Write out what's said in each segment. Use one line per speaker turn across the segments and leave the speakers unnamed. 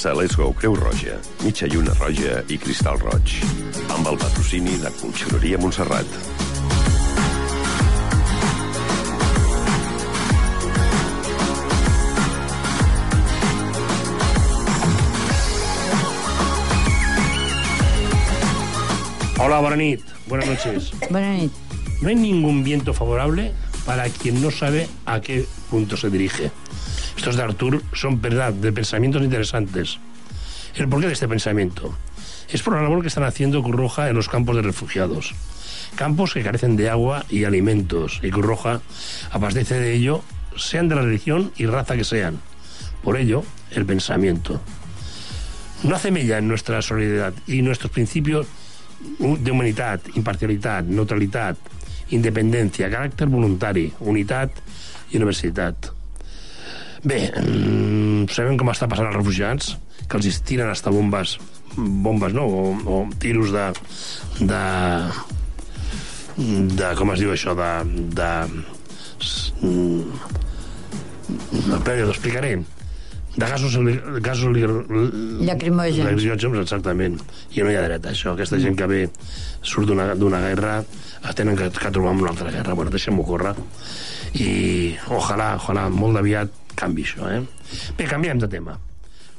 Comença Let's Go Creu Roja, mitja lluna roja i cristal roig. Amb el patrocini de Conxeroria Montserrat.
Hola, buena nit. Buenas noches.
Buenas noches.
No hay ningún viento favorable para quien no sabe a qué punto se dirige. Estos de Artur son verdad, de pensamientos interesantes. El porqué de este pensamiento es por la labor que están haciendo Cruz Roja en los campos de refugiados. Campos que carecen de agua y alimentos, y Cruz Roja abastece de ello, sean de la religión y raza que sean. Por ello, el pensamiento. No hace mella en nuestra solidaridad y nuestros principios de humanitat, imparcialitat, neutralitat, independència, caràcter voluntari, unitat i universitat. Bé, mm, sabem com està passant als refugiats, que els tiren hasta bombes, bombes, no?, o, o tiros de, de, de, com es diu això, de... de mm, Espera, t'ho explicaré de gasos, gasos
Lacrimògens.
exactament. I no hi ha dret a això. Aquesta gent que ve surt d'una guerra es tenen que, que trobar en una altra guerra. Bueno, deixem-ho córrer. I ojalà, ojalà, molt aviat canvi això, eh? Bé, canviem de tema.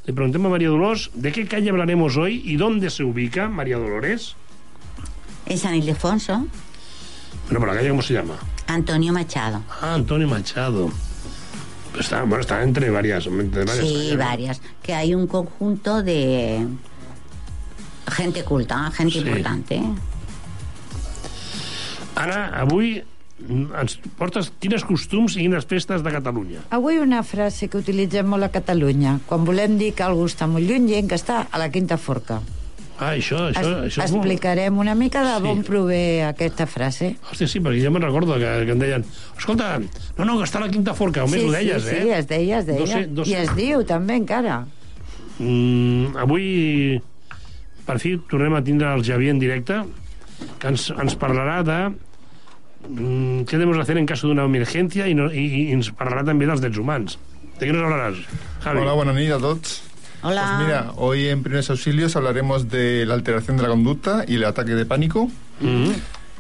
Le preguntem a María Dolores de qué calle hablaremos hoy y dónde se ubica María Dolores.
En San Ildefonso,
Bueno, por la calle, ¿cómo se llama?
Antonio Machado.
Ah, Antonio Machado. Está, bueno, está entre varias, entre varias
Sí,
calles, ¿no?
varias. Que hay un conjunto de gente culta, gente
Sí.
importante.
Anna, avui ens portes quines costums i quines festes de Catalunya.
Avui una frase que utilitzem molt a Catalunya. Quan volem dir que algú està molt lluny, diem que està a la quinta forca.
Ah, això, això,
Es,
això és molt...
explicarem una mica de
Sí.
d'on prové aquesta frase.
Hòstia, sí, perquè jo me'n recordo que, que em deien escolta, no, no, que està a la quinta forca, o més
sí,
ho deies,
sí,
eh?
sí, es deia, es deia.
No sé, no sé.
I es diu també encara.
Mm, avui, per fi, tornem a tindre el Javier en directe, que ens, ens parlarà de mm, què debemos hacer en caso d'una emergència i, no, i, i ens parlarà també dels drets humans. De què nos hablaràs, Javi?
Hola, buenas noches a todos.
Hola.
Pues mira, hoy en primeros auxilios hablaremos de la alteración de la conducta y el ataque de pánico.
Mm.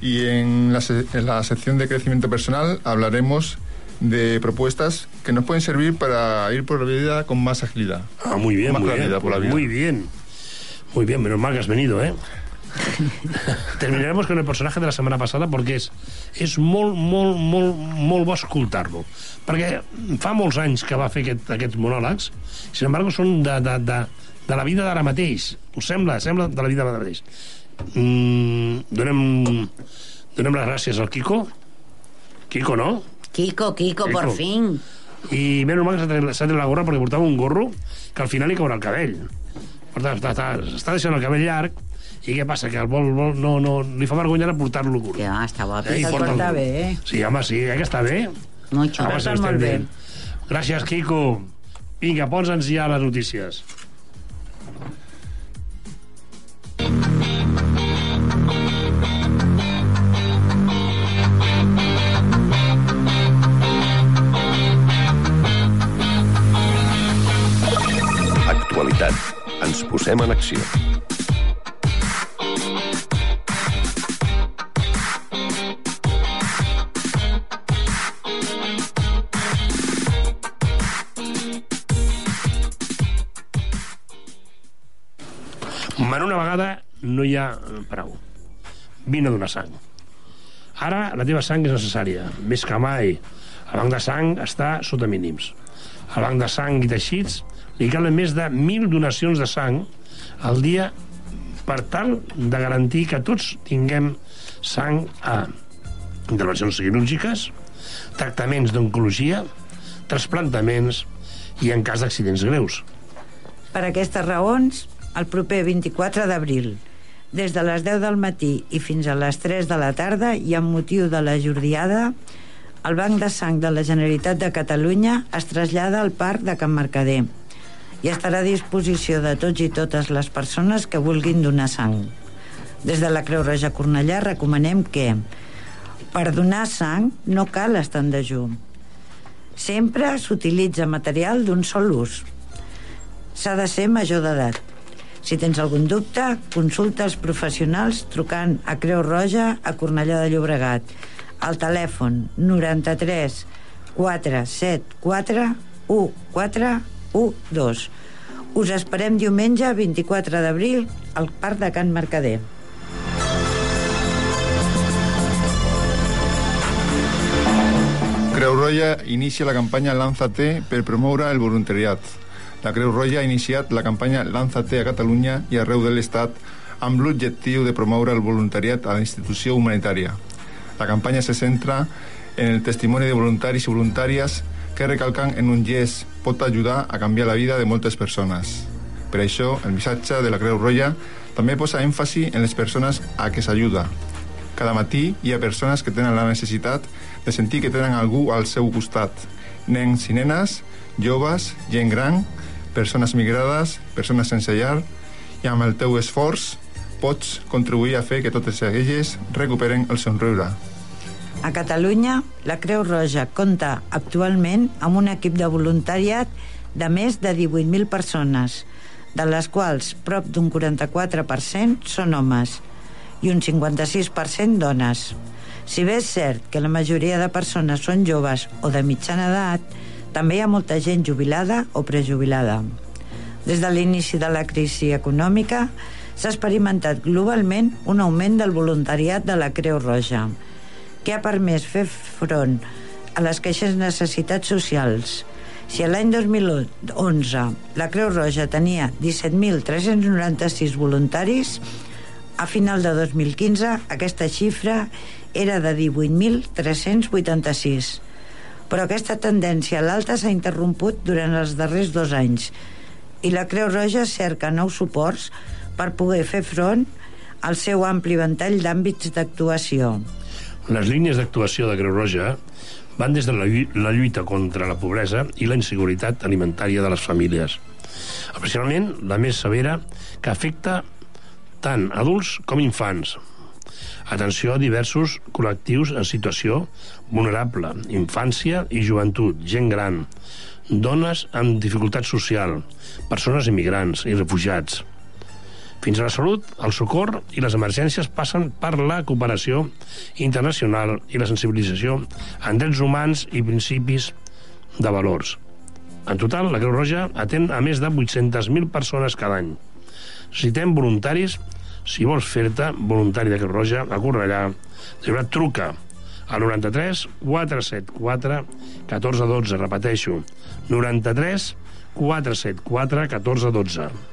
Y en la, en la sección de crecimiento personal hablaremos de propuestas que nos pueden servir para ir por la vida con más agilidad.
Ah, muy bien,
Más
muy bien.
por la vida.
Muy bien. Muy bien, menos mal que has venido, ¿eh? Terminaremos con el personaje de la setmana passada perquè és, és molt, molt, molt, molt bo escoltar-lo. Perquè fa molts anys que va fer aquest, aquests monòlegs, sin embargo, són de, de, de, de la vida d'ara mateix. Us sembla? Sembla de la vida d'ara mateix. Mm, donem, donem les gràcies al Kiko. Kiko, no?
Kiko, Kiko,
Kiko.
por fin.
i menys mal que s'ha tret, la gorra perquè portava un gorro que al final li caurà el cabell per tant, està, està, està deixant el cabell llarg i què passa? Que el vol, vol no, no, li fa vergonya ara portar-lo curt.
Que va, està guapo.
porta'l
porta
curt.
bé, eh?
Sí, home, sí, eh, que està bé.
Mucho.
Home,
Està
sí,
molt bé.
Gràcies, Quico. Vinga, posa'ns ja les notícies.
Actualitat. Ens posem en acció.
Vegada no hi ha eh, prou. Vine a donar sang. Ara la teva sang és necessària, més que mai. El banc de sang està sota mínims. Al banc de sang i teixits li calen més de 1.000 donacions de sang al dia per tal de garantir que tots tinguem sang a intervencions quirúrgiques, tractaments d'oncologia, trasplantaments i en cas d'accidents greus.
Per aquestes raons, el proper 24 d'abril, des de les 10 del matí i fins a les 3 de la tarda i amb motiu de la jordiada, el Banc de Sang de la Generalitat de Catalunya es trasllada al Parc de Can Mercader i estarà a disposició de tots i totes les persones que vulguin donar sang. Des de la Creu Roja Cornellà recomanem que per donar sang no cal estar en dejú. Sempre s'utilitza material d'un sol ús. S'ha de ser major d'edat. Si tens algun dubte, consulta els professionals trucant a Creu Roja a Cornellà de Llobregat al telèfon 93 474 1412. Us esperem diumenge 24 d'abril al Parc de Can Mercader.
Creu Roja inicia la campanya Lánzate per promoure el voluntariat. La Creu Roja ha iniciat la campanya Lánzate a Catalunya i arreu de l'Estat amb l'objectiu de promoure el voluntariat a la institució humanitària. La campanya se centra en el testimoni de voluntaris i voluntàries que recalquen en un gest pot ajudar a canviar la vida de moltes persones. Per això, el missatge de la Creu Roja també posa èmfasi en les persones a què s'ajuda. Cada matí hi ha persones que tenen la necessitat de sentir que tenen algú al seu costat. Nens i nenes, joves, gent gran, persones migrades, persones sense llar, i amb el teu esforç pots contribuir a fer que totes elles recuperen el somriure.
A Catalunya, la Creu Roja compta actualment amb un equip de voluntariat de més de 18.000 persones, de les quals prop d'un 44% són homes i un 56% dones. Si bé és cert que la majoria de persones són joves o de mitjana edat, també hi ha molta gent jubilada o prejubilada. Des de l'inici de la crisi econòmica s'ha experimentat globalment un augment del voluntariat de la Creu Roja, que ha permès fer front a les queixes necessitats socials. Si l'any 2011 la Creu Roja tenia 17.396 voluntaris, a final de 2015 aquesta xifra era de 18.386. Però aquesta tendència a l'alta s'ha interromput durant els darrers dos anys i la Creu Roja cerca nous suports per poder fer front al seu ampli ventall d'àmbits d'actuació.
Les línies d'actuació de Creu Roja van des de la, lluita contra la pobresa i la inseguretat alimentària de les famílies. Especialment la més severa, que afecta tant adults com infants. Atenció a diversos col·lectius en situació vulnerable, infància i joventut, gent gran, dones amb dificultat social, persones immigrants i refugiats. Fins a la salut, el socor i les emergències passen per la cooperació internacional i la sensibilització en drets humans i principis de valors. En total, la Creu Roja atén a més de 800.000 persones cada any. Necessitem voluntaris si vols fer-te voluntari de Creu Roja a Cornellà, de veritat, truca al 93 474 1412, repeteixo, 93 474 1412.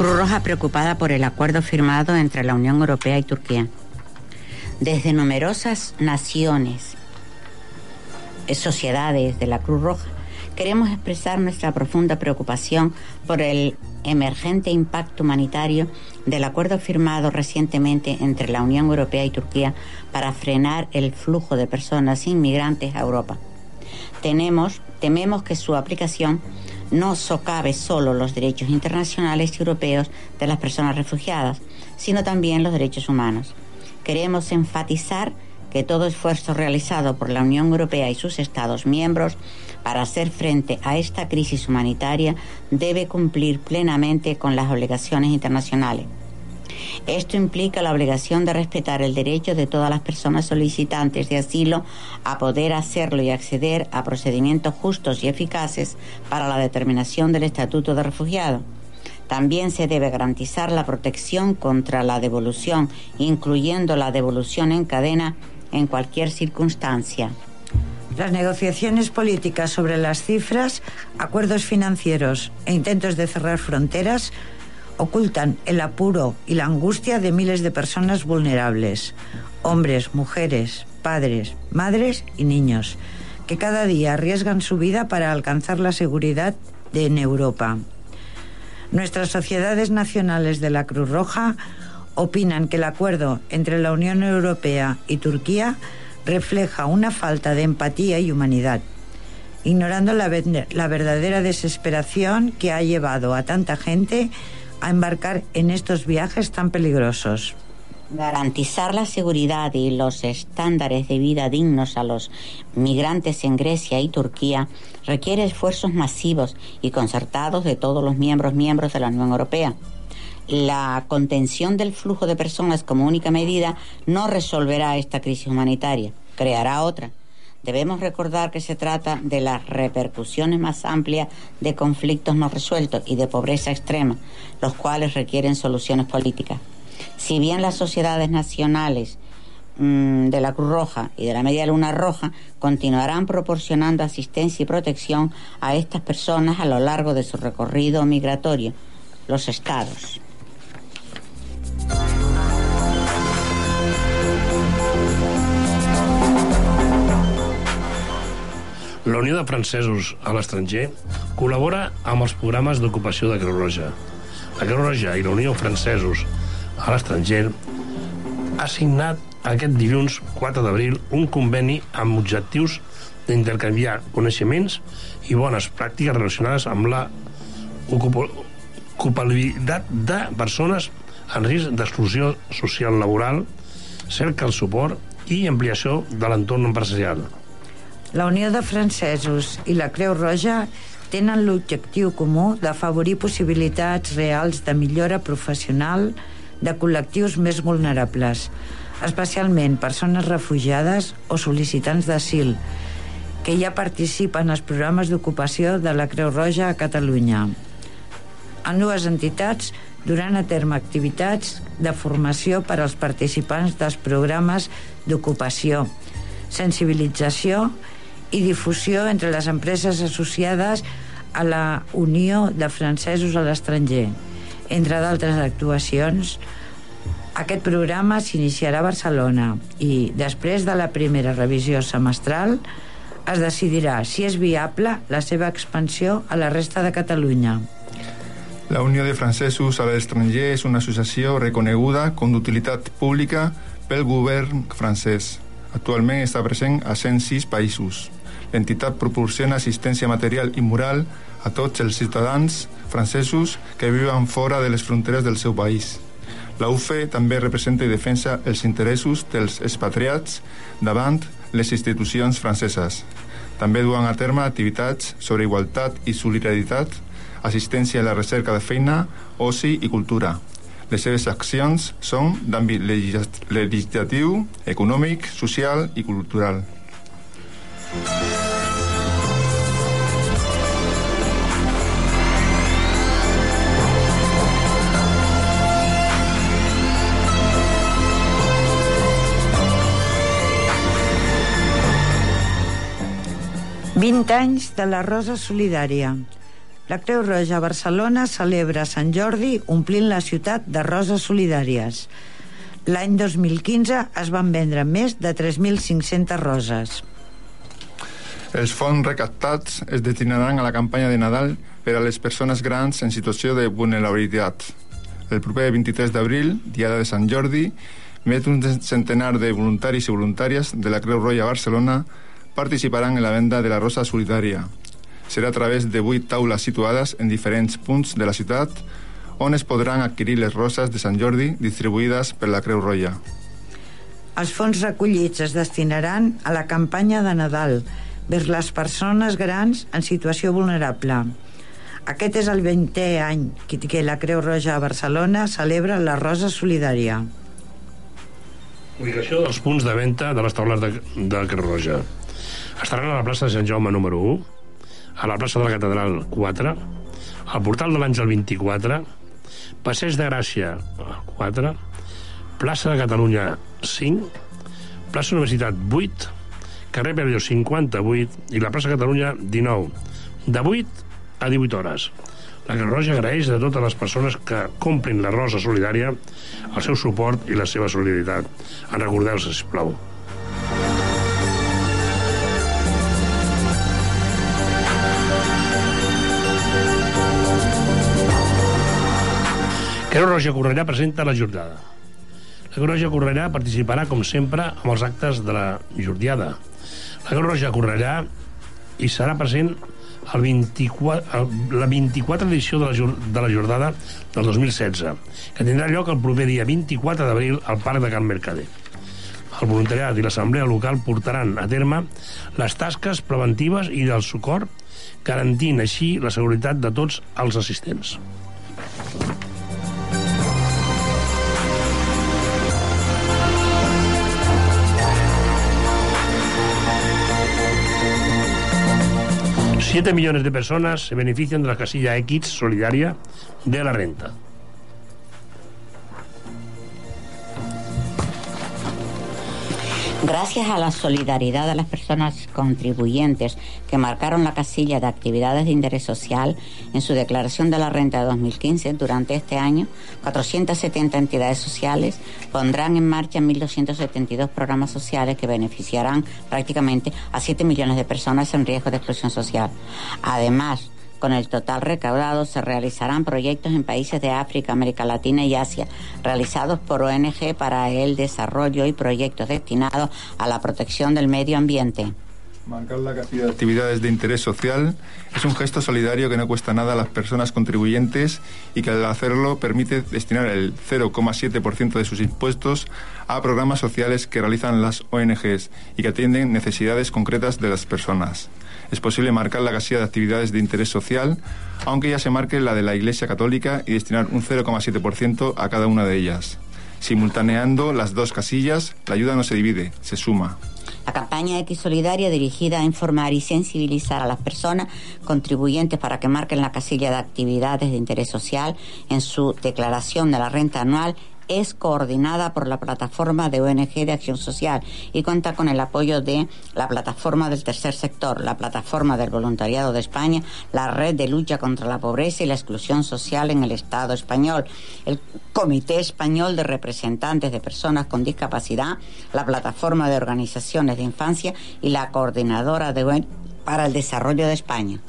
Cruz Roja preocupada por el acuerdo firmado entre la Unión Europea y Turquía. Desde numerosas naciones, sociedades de la Cruz Roja, queremos expresar nuestra profunda preocupación por el emergente impacto humanitario del acuerdo firmado recientemente entre la Unión Europea y Turquía para frenar el flujo de personas inmigrantes a Europa. Tenemos, tememos que su aplicación no socave solo los derechos internacionales y europeos de las personas refugiadas, sino también los derechos humanos. Queremos enfatizar que todo esfuerzo realizado por la Unión Europea y sus Estados miembros para hacer frente a esta crisis humanitaria debe cumplir plenamente con las obligaciones internacionales. Esto implica la obligación de respetar el derecho de todas las personas solicitantes de asilo a poder hacerlo y acceder a procedimientos justos y eficaces para la determinación del estatuto de refugiado. También se debe garantizar la protección contra la devolución, incluyendo la devolución en cadena en cualquier circunstancia.
Las negociaciones políticas sobre las cifras, acuerdos financieros e intentos de cerrar fronteras ocultan el apuro y la angustia de miles de personas vulnerables, hombres, mujeres, padres, madres y niños, que cada día arriesgan su vida para alcanzar la seguridad de, en Europa. Nuestras sociedades nacionales de la Cruz Roja opinan que el acuerdo entre la Unión Europea y Turquía refleja una falta de empatía y humanidad, ignorando la, verdadera desesperación que ha llevado a tanta gente a embarcar en estos viajes tan peligrosos.
Garantizar la seguridad y los estándares de vida dignos a los migrantes en Grecia y Turquía requiere esfuerzos masivos y concertados de todos los miembros miembros de la Unión Europea. La contención del flujo de personas como única medida no resolverá esta crisis humanitaria, creará otra. Debemos recordar que se trata de las repercusiones más amplias de conflictos no resueltos y de pobreza extrema, los cuales requieren soluciones políticas. Si bien las sociedades nacionales mm, de la Cruz Roja y de la Media Luna Roja continuarán proporcionando asistencia y protección a estas personas a lo largo de su recorrido migratorio, los estados.
La Unió de Francesos a l'estranger col·labora amb els programes d'ocupació de Creu Roja. La Creu Roja i la Unió Francesos a l'estranger ha signat aquest dilluns 4 d'abril un conveni amb objectius d'intercanviar coneixements i bones pràctiques relacionades amb la ocupabilitat de persones en risc d'exclusió social laboral, cerca el suport i ampliació de l'entorn empresarial.
La Unió de Francesos i la Creu Roja tenen l'objectiu comú d'afavorir possibilitats reals de millora professional de col·lectius més vulnerables, especialment persones refugiades o sol·licitants d'asil, que ja participen als programes d'ocupació de la Creu Roja a Catalunya. En dues entitats durant a terme activitats de formació per als participants dels programes d'ocupació, sensibilització i difusió entre les empreses associades a la Unió de Francesos a l'estranger. Entre d'altres actuacions, aquest programa s'iniciarà a Barcelona i després de la primera revisió semestral es decidirà si és viable la seva expansió a la resta de Catalunya.
La Unió de Francesos a l'estranger és una associació reconeguda com d'utilitat pública pel govern francès. Actualment està present a 106 països l'entitat proporciona assistència material i moral a tots els ciutadans francesos que viuen fora de les fronteres del seu país. La UFE també representa i defensa els interessos dels expatriats davant les institucions franceses. També duen a terme activitats sobre igualtat i solidaritat, assistència a la recerca de feina, oci i cultura. Les seves accions són d'àmbit legislatiu, econòmic, social i cultural.
Vint anys de la Rosa Solidària. La Creu Roja Barcelona celebra Sant Jordi omplint la ciutat de roses solidàries. L'any 2015 es van vendre més de 3.500 roses.
Els fons recaptats es destinaran a la campanya de Nadal per a les persones grans en situació de vulnerabilitat. El proper 23 d'abril, diada de Sant Jordi, més d'un centenar de voluntaris i voluntàries de la Creu Roja Barcelona participaran en la venda de la Rosa Solidària. Serà a través de vuit taules situades en diferents punts de la ciutat on es podran adquirir les roses de Sant Jordi distribuïdes per la Creu Roja.
Els fons recollits es destinaran a la campanya de Nadal, vers les persones grans en situació vulnerable. Aquest és el 20è any que la Creu Roja a Barcelona celebra la Rosa Solidària.
Ubicació dels punts de venda de les taules de, de Creu Roja. Estaran a la plaça de Sant Jaume número 1, a la plaça de la Catedral 4, al portal de l'Àngel 24, Passeig de Gràcia 4, plaça de Catalunya 5, plaça Universitat 8, carrer Perelló 58 i la plaça Catalunya 19, de 8 a 18 hores. La Creu Roja agraeix a totes les persones que comprin la rosa solidària el seu suport i la seva solidaritat. En recordeu-se, sisplau. Creu Roja Correllà presenta la jornada. La Creu Roja Correllà participarà, com sempre, amb els actes de la jordiada, la Creu Roja correrà i serà present el 24, la 24 edició de la, de la jornada del 2016, que tindrà lloc el proper dia 24 d'abril al Parc de Can Mercader. El voluntariat i l'assemblea local portaran a terme les tasques preventives i del socor, garantint així la seguretat de tots els assistents. Siete millones de personas se benefician de la casilla X solidaria de la renta.
Gracias a la solidaridad de las personas contribuyentes que marcaron la casilla de actividades de interés social en su declaración de la renta de 2015, durante este año, 470 entidades sociales pondrán en marcha 1.272 programas sociales que beneficiarán prácticamente a 7 millones de personas en riesgo de exclusión social. Además, con el total recaudado se realizarán proyectos en países de África, América Latina y Asia, realizados por ONG para el desarrollo y proyectos destinados a la protección del medio ambiente.
Marcar la cantidad de actividades de interés social es un gesto solidario que no cuesta nada a las personas contribuyentes y que al hacerlo permite destinar el 0,7% de sus impuestos a programas sociales que realizan las ONGs y que atienden necesidades concretas de las personas es posible marcar la casilla de actividades de interés social, aunque ya se marque la de la Iglesia Católica y destinar un 0,7% a cada una de ellas. Simultaneando las dos casillas, la ayuda no se divide, se suma.
La campaña X Solidaria dirigida a informar y sensibilizar a las personas contribuyentes para que marquen la casilla de actividades de interés social en su declaración de la renta anual es coordinada por la plataforma de ONG de Acción Social y cuenta con el apoyo de la plataforma del tercer sector, la plataforma del voluntariado de España, la red de lucha contra la pobreza y la exclusión social en el Estado español, el Comité Español de Representantes de Personas con Discapacidad, la plataforma de organizaciones de infancia y la coordinadora de para el desarrollo de España.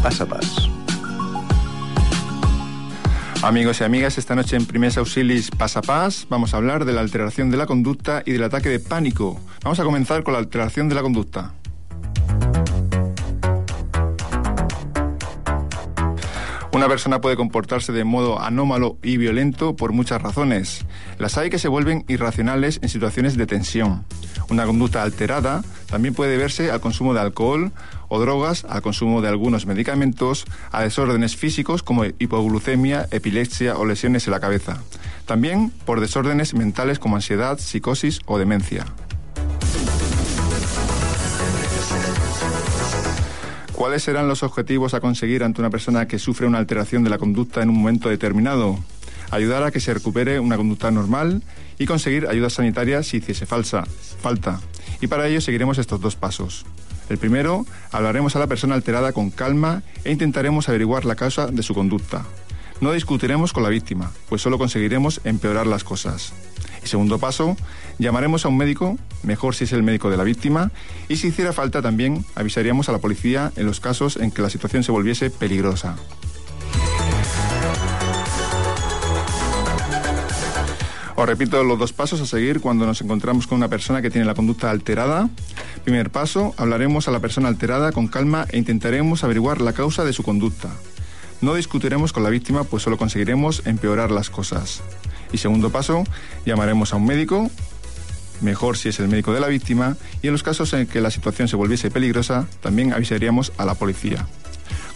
Auxilios, pas a pas.
Amigos y amigas, esta noche en Primeros Auxilios Pas a Pas vamos a hablar de la alteración de la conducta y del ataque de pánico. Vamos a comenzar con la alteración de la conducta. Una persona puede comportarse de modo anómalo y violento por muchas razones. Las hay que se vuelven irracionales en situaciones de tensión. Una conducta alterada también puede verse al consumo de alcohol o drogas, al consumo de algunos medicamentos, a desórdenes físicos como hipoglucemia, epilepsia o lesiones en la cabeza. También por desórdenes mentales como ansiedad, psicosis o demencia. ¿Cuáles serán los objetivos a conseguir ante una persona que sufre una alteración de la conducta en un momento determinado? Ayudar a que se recupere una conducta normal y conseguir ayuda sanitaria si hiciese falsa, falta. Y para ello seguiremos estos dos pasos. El primero, hablaremos a la persona alterada con calma e intentaremos averiguar la causa de su conducta. No discutiremos con la víctima, pues solo conseguiremos empeorar las cosas. Y segundo paso, llamaremos a un médico, mejor si es el médico de la víctima, y si hiciera falta también avisaríamos a la policía en los casos en que la situación se volviese peligrosa. Repito los dos pasos a seguir cuando nos encontramos con una persona que tiene la conducta alterada. Primer paso, hablaremos a la persona alterada con calma e intentaremos averiguar la causa de su conducta. No discutiremos con la víctima, pues solo conseguiremos empeorar las cosas. Y segundo paso, llamaremos a un médico, mejor si es el médico de la víctima, y en los casos en que la situación se volviese peligrosa, también avisaríamos a la policía.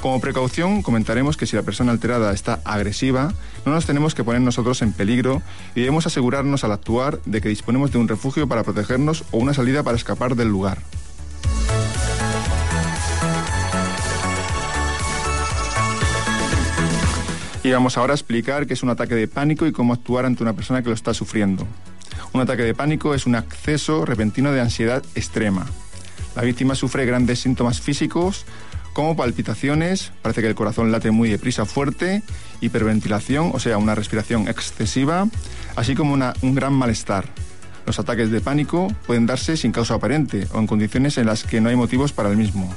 Como precaución, comentaremos que si la persona alterada está agresiva, no nos tenemos que poner nosotros en peligro y debemos asegurarnos al actuar de que disponemos de un refugio para protegernos o una salida para escapar del lugar. Y vamos ahora a explicar qué es un ataque de pánico y cómo actuar ante una persona que lo está sufriendo. Un ataque de pánico es un acceso repentino de ansiedad extrema. La víctima sufre grandes síntomas físicos como palpitaciones, parece que el corazón late muy deprisa fuerte, hiperventilación, o sea, una respiración excesiva, así como un gran malestar. Los ataques de pánico pueden darse sin causa aparente o en condiciones en las que no hay motivos para el mismo.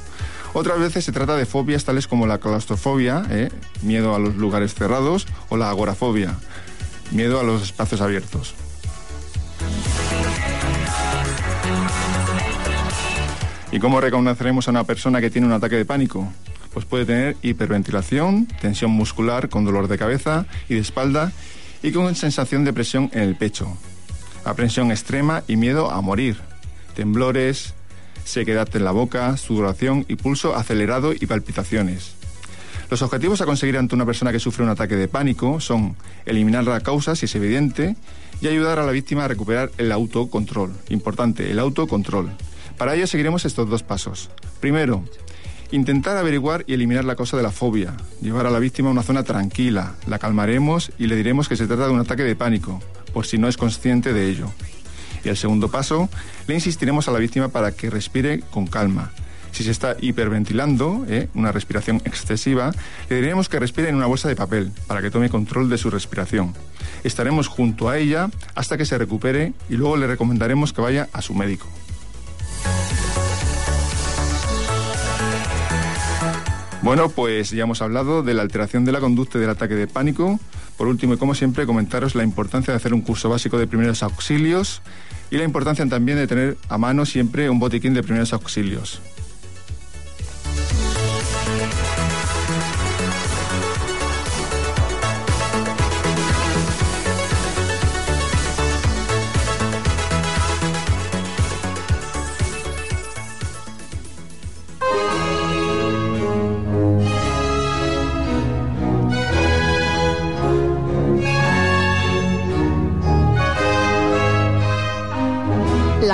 Otras veces se trata de fobias tales como la claustrofobia, ¿eh? miedo a los lugares cerrados, o la agorafobia, miedo a los espacios abiertos. ¿Y cómo reconoceremos a una persona que tiene un ataque de pánico? Pues puede tener hiperventilación, tensión muscular con dolor de cabeza y de espalda y con sensación de presión en el pecho, aprensión extrema y miedo a morir, temblores, sequedad en la boca, sudoración y pulso acelerado y palpitaciones. Los objetivos a conseguir ante una persona que sufre un ataque de pánico son eliminar la causa, si es evidente, y ayudar a la víctima a recuperar el autocontrol. Importante, el autocontrol. Para ello seguiremos estos dos pasos. Primero, intentar averiguar y eliminar la causa de la fobia, llevar a la víctima a una zona tranquila, la calmaremos y le diremos que se trata de un ataque de pánico, por si no es consciente de ello. Y el segundo paso, le insistiremos a la víctima para que respire con calma. Si se está hiperventilando, ¿eh? una respiración excesiva, le diremos que respire en una bolsa de papel para que tome control de su respiración. Estaremos junto a ella hasta que se recupere y luego le recomendaremos que vaya a su médico. Bueno, pues ya hemos hablado de la alteración de la conducta y del ataque de pánico. Por último, y como siempre, comentaros la importancia de hacer un curso básico de primeros auxilios y la importancia también de tener a mano siempre un botiquín de primeros auxilios.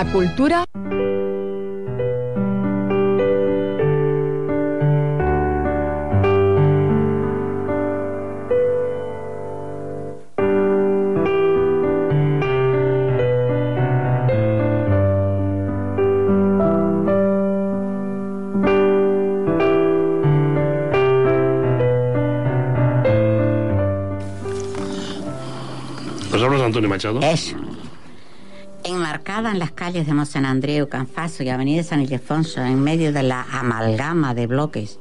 Cultura
¿Nos hablas de Antonio Machado?
Eso enmarcada en las calles de Mosén Andreu, Canfaso y Avenida San Ildefonso, en medio de la amalgama de bloques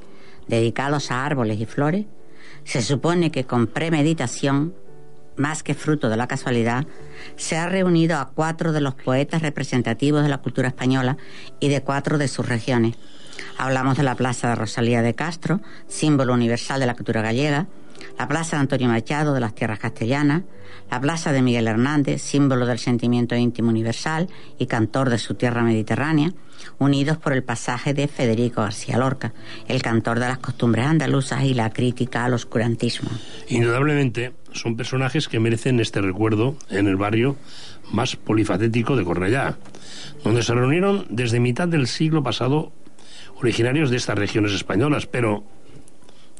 dedicados a árboles y flores, se supone que con premeditación, más que fruto de la casualidad, se ha reunido a cuatro de los poetas representativos de la cultura española y de cuatro de sus regiones. Hablamos de la Plaza de Rosalía de Castro, símbolo universal de la cultura gallega, la Plaza de Antonio Machado de las Tierras Castellanas, la Plaza de Miguel Hernández, símbolo del sentimiento íntimo universal y cantor de su tierra mediterránea, unidos por el pasaje de Federico García Lorca, el cantor de las costumbres andaluzas y la crítica al oscurantismo.
Indudablemente son personajes que merecen este recuerdo en el barrio más polifacético de Cornellá, donde se reunieron desde mitad del siglo pasado originarios de estas regiones españolas, pero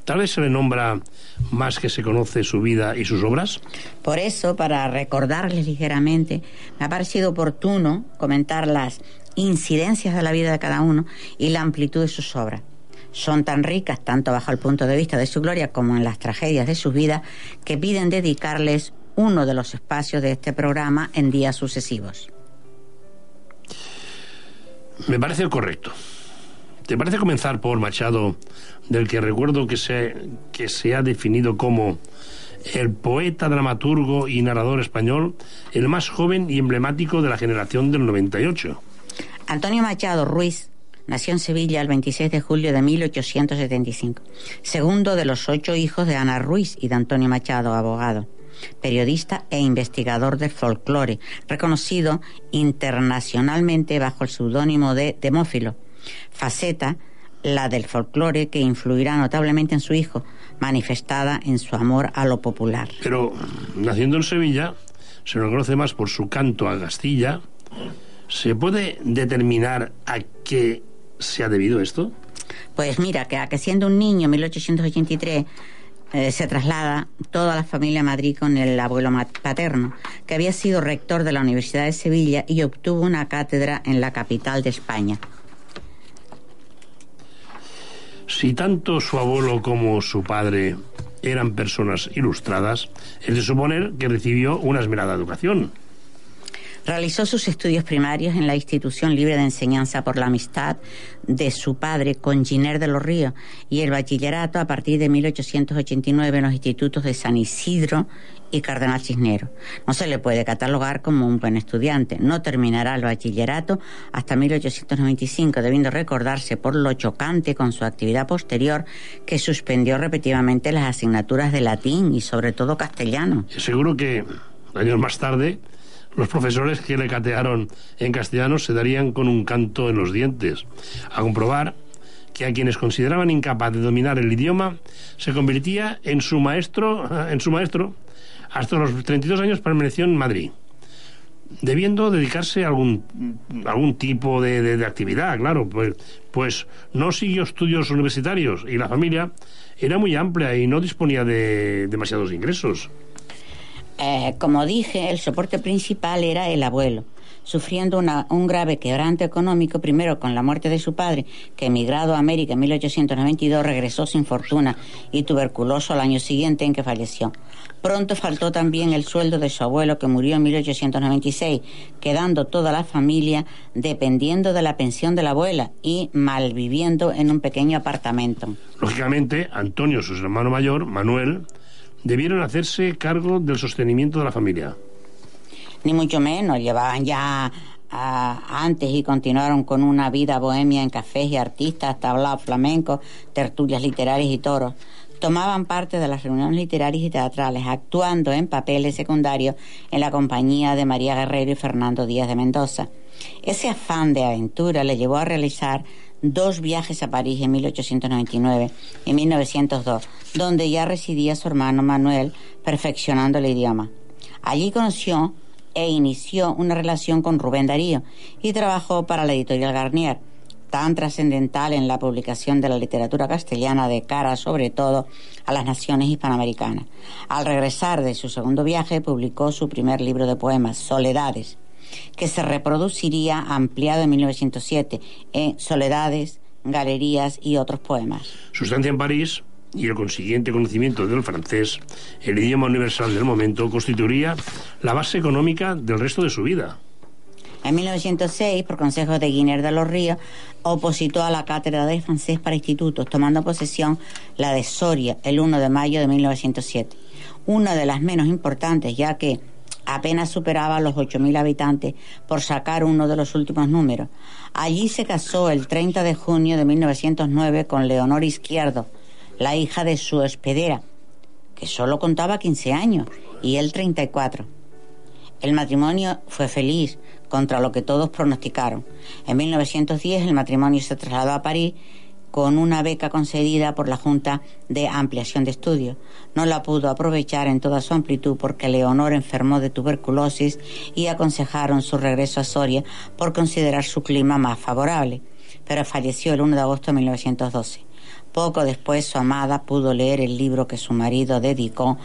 Tal vez se le nombra más que se conoce su vida y sus obras.
Por eso, para recordarles ligeramente, me ha parecido oportuno comentar las incidencias de la vida de cada uno y la amplitud de sus obras. Son tan ricas, tanto bajo el punto de vista de su gloria como en las tragedias de sus vidas, que piden dedicarles uno de los espacios de este programa en días sucesivos.
Me parece correcto. ¿Te parece comenzar por Machado, del que recuerdo que se, que se ha definido como el poeta, dramaturgo y narrador español, el más joven y emblemático de la generación del 98?
Antonio Machado Ruiz nació en Sevilla el 26 de julio de 1875, segundo de los ocho hijos de Ana Ruiz y de Antonio Machado, abogado periodista e investigador del folclore, reconocido internacionalmente bajo el seudónimo de Demófilo faceta, la del folclore, que influirá notablemente en su hijo, manifestada en su amor a lo popular.
Pero, naciendo en Sevilla, se lo conoce más por su canto a Castilla. ¿Se puede determinar a qué se ha debido esto?
Pues mira, que a que siendo un niño en 1883 eh, se traslada toda la familia a Madrid con el abuelo paterno, que había sido rector de la Universidad de Sevilla y obtuvo una cátedra en la capital de España.
Si tanto su abuelo como su padre eran personas ilustradas, es de suponer que recibió una esmerada educación.
Realizó sus estudios primarios en la Institución Libre de Enseñanza por la Amistad de su padre con Giner de los Ríos y el bachillerato a partir de 1889 en los institutos de San Isidro y Cardenal Cisneros. No se le puede catalogar como un buen estudiante. No terminará el bachillerato hasta 1895, debiendo recordarse por lo chocante con su actividad posterior que suspendió repetidamente las asignaturas de latín y sobre todo castellano.
Seguro que años más tarde los profesores que le catearon en castellano se darían con un canto en los dientes, a comprobar que a quienes consideraban incapaz de dominar el idioma se convertía en su maestro, en su maestro hasta los 32 años permaneció en Madrid, debiendo dedicarse a algún, algún tipo de, actividad, claro, pues, pues no siguió estudios universitarios y la familia era muy amplia y no disponía de demasiados ingresos.
Eh, como dije, el soporte principal era el abuelo, sufriendo un grave quebranto económico, primero con la muerte de su padre, que emigrado a América en 1892 regresó sin fortuna y tuberculoso al año siguiente en que falleció. Pronto faltó también el sueldo de su abuelo, que murió en 1896, quedando toda la familia dependiendo de la pensión de la abuela y malviviendo en un pequeño apartamento.
Lógicamente, Antonio, su hermano mayor, Manuel, debieron hacerse cargo del sostenimiento de la familia.
Ni mucho menos, llevaban ya antes y continuaron con una vida bohemia en cafés y artistas, tablaos flamencos, tertulias literarias y toros. Tomaban parte de las reuniones literarias y teatrales, actuando en papeles secundarios en la compañía de María Guerrero y Fernando Díaz de Mendoza. Ese afán de aventura le llevó a realizar dos viajes a París en 1899 y 1902, donde ya residía su hermano Manuel perfeccionando el idioma. Allí conoció e inició una relación con Rubén Darío y trabajó para la editorial Garnier, tan trascendental en la publicación de la literatura castellana de cara sobre todo a las naciones hispanoamericanas. Al regresar de su segundo viaje publicó su primer libro de poemas, Soledades, que se reproduciría ampliado en 1907 en Soledades, Galerías y otros poemas.
Su estancia en París y el consiguiente conocimiento del francés, el idioma universal del momento, constituiría la base económica del resto de su vida.
En 1906, por consejo de Guiner de los Ríos, opositó a la cátedra de francés para institutos, tomando posesión la de Soria el 1 de mayo de 1907. Una de las menos importantes, ya que apenas superaba los 8.000 habitantes, por sacar uno de los últimos números. Allí se casó el 30 de junio de 1909 con Leonor Izquierdo, la hija de su hospedera, que solo contaba 15 años, y él 34. El matrimonio fue feliz, contra lo que todos pronosticaron. En 1910 el matrimonio se trasladó a París con una beca concedida por la Junta de Ampliación de Estudios. No la pudo aprovechar en toda su amplitud porque Leonor enfermó de tuberculosis y aconsejaron su regreso a Soria por considerar su clima más favorable, pero falleció el 1 de agosto de 1912. Poco después su amada pudo leer el libro que su marido dedicó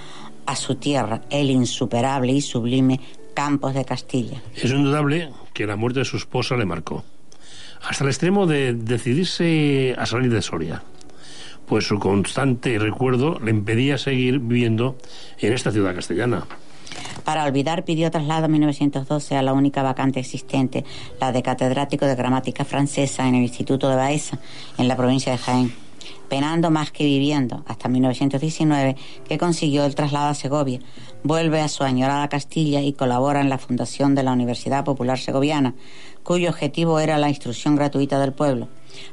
a su tierra, el insuperable y sublime Campos de Castilla.
Es indudable que la muerte de su esposa le marcó hasta el extremo de decidirse a salir de Soria, pues su constante recuerdo le impedía seguir viviendo en esta ciudad castellana.
Para olvidar pidió traslado en 1912 a la única vacante existente, la de catedrático de gramática francesa en el Instituto de Baeza, en la provincia de Jaén, penando más que viviendo, hasta 1919, que consiguió el traslado a Segovia. Vuelve a su añorada Castilla y colabora en la fundación de la Universidad Popular Segoviana, cuyo objetivo era la instrucción gratuita del pueblo.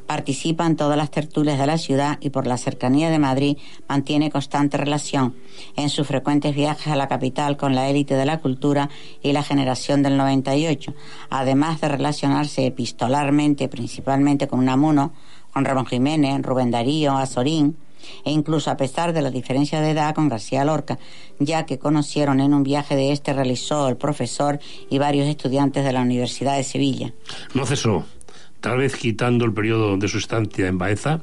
Participa en todas las tertulias de la ciudad y por la cercanía de Madrid mantiene constante relación en sus frecuentes viajes a la capital con la élite de la cultura y la generación del 98, además de relacionarse epistolarmente principalmente con Unamuno, con Ramón Jiménez, Rubén Darío, Azorín, e incluso a pesar de la diferencia de edad con García Lorca, ya que conocieron en un viaje de este realizó el profesor y varios estudiantes de la Universidad de Sevilla.
No cesó tal vez quitando el periodo de su estancia en Baeza,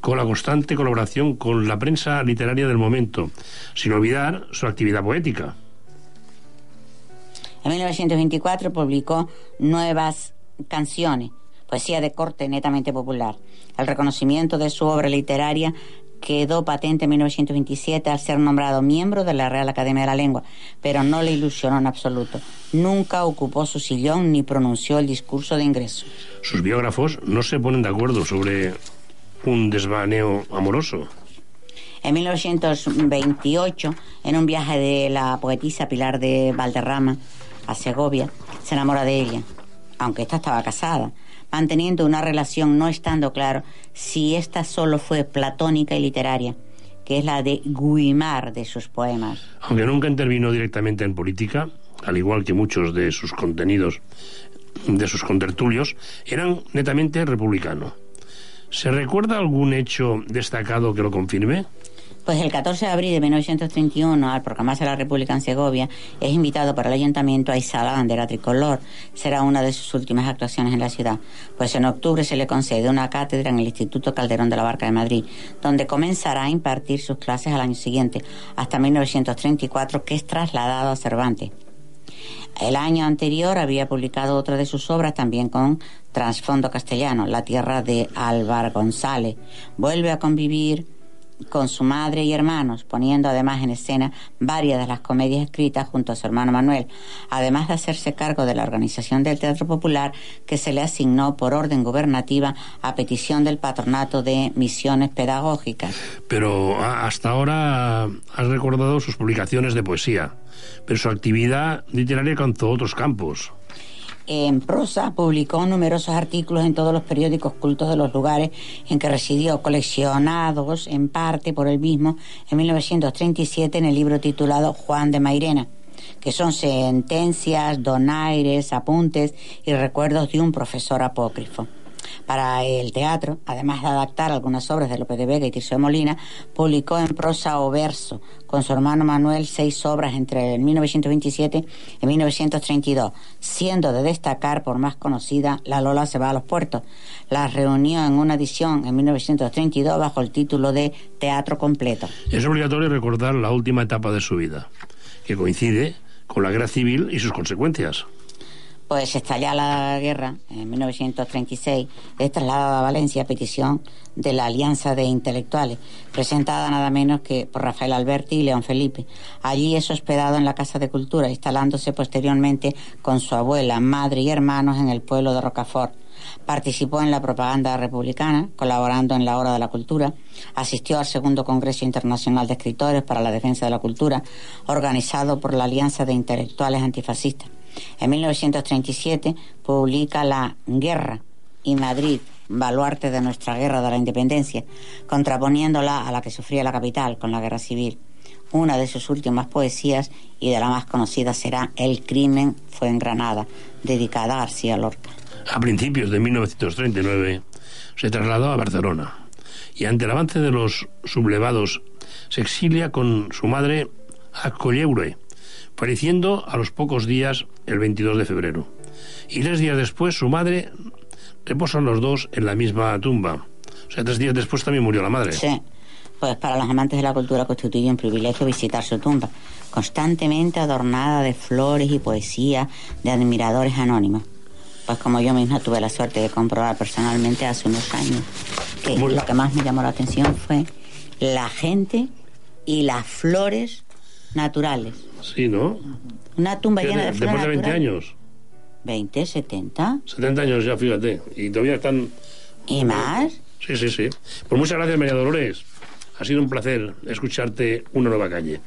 con la constante colaboración con la prensa literaria del momento, sin olvidar su actividad poética.
En 1924 publicó Nuevas Canciones, poesía de corte netamente popular. El reconocimiento de su obra literaria quedó patente en 1927 al ser nombrado miembro de la Real Academia de la Lengua, pero no le ilusionó en absoluto. Nunca ocupó su sillón ni pronunció el discurso de ingreso.
Sus biógrafos no se ponen de acuerdo sobre un desvaneo amoroso.
En 1928, en un viaje de la poetisa Pilar de Valderrama a Segovia, se enamora de ella, aunque ésta estaba casada, manteniendo una relación no estando claro si esta solo fue platónica y literaria, que es la de Guimar de sus poemas.
Aunque nunca intervino directamente en política, al igual que muchos de sus contenidos, de sus contertulios, eran netamente republicanos. ¿Se recuerda algún hecho destacado que lo confirme?
Pues el 14 de abril de 1931, al proclamarse la República en Segovia, es invitado por el ayuntamiento a izar la bandera tricolor. Será una de sus últimas actuaciones en la ciudad. Pues en octubre se le concede una cátedra en el Instituto Calderón de la Barca de Madrid, donde comenzará a impartir sus clases al año siguiente, hasta 1934, que es trasladado a Cervantes. El año anterior había publicado otra de sus obras también con trasfondo castellano, La tierra de Álvar González. Vuelve a convivir con su madre y hermanos, poniendo además en escena varias de las comedias escritas junto a su hermano Manuel, además de hacerse cargo de la organización del Teatro Popular que se le asignó por orden gubernativa a petición del Patronato de Misiones Pedagógicas.
Pero hasta ahora has recordado sus publicaciones de poesía, pero su actividad literaria alcanzó otros campos.
En prosa publicó numerosos artículos en todos los periódicos cultos de los lugares en que residió, coleccionados en parte por él mismo en 1937 en el libro titulado Juan de Mairena, que son sentencias, donaires, apuntes y recuerdos de un profesor apócrifo. Para el teatro, además de adaptar algunas obras de López de Vega y Tirso de Molina, publicó en prosa o verso con su hermano Manuel seis obras entre 1927 y 1932, siendo de destacar por más conocida La Lola se va a los puertos. Las reunió en una edición en 1932 bajo el título de Teatro Completo.
Es obligatorio recordar la última etapa de su vida, que coincide con la guerra civil y sus consecuencias
pues estalla la guerra en 1936, es trasladado a Valencia a petición de la Alianza de Intelectuales, presentada nada menos que por Rafael Alberti y León Felipe. Allí es hospedado en la Casa de Cultura, instalándose posteriormente con su abuela, madre y hermanos en el pueblo de Rocafort. Participó en la propaganda republicana, colaborando en la Hora de la Cultura. Asistió al segundo Congreso Internacional de Escritores para la Defensa de la Cultura, organizado por la Alianza de Intelectuales Antifascistas. En 1937 publica La Guerra y Madrid, baluarte de nuestra guerra de la independencia, contraponiéndola a la que sufría la capital con la guerra civil. Una de sus últimas poesías y de la más conocida será El crimen fue en Granada, dedicada a García Lorca.
A principios de 1939 se trasladó a Barcelona y ante el avance de los sublevados se exilia con su madre a Colleure, falleciendo a los pocos días el 22 de febrero. Y tres días después su madre reposan los dos en la misma tumba. O sea, tres días después también murió la madre.
Sí, pues para los amantes de la cultura constituye un privilegio visitar su tumba, constantemente adornada de flores y poesía de admiradores anónimos. Pues como yo misma tuve la suerte de comprobar personalmente hace unos años, que lo que más me llamó la atención fue la gente y las flores naturales.
Sí, ¿no?
Una tumba llena de flores
Después de 20 años.
20, 70.
70 años ya, fíjate. Y todavía están...
¿Y más?
Sí, sí, sí. Pues muchas gracias, María Dolores. Ha sido un placer escucharte una nueva calle.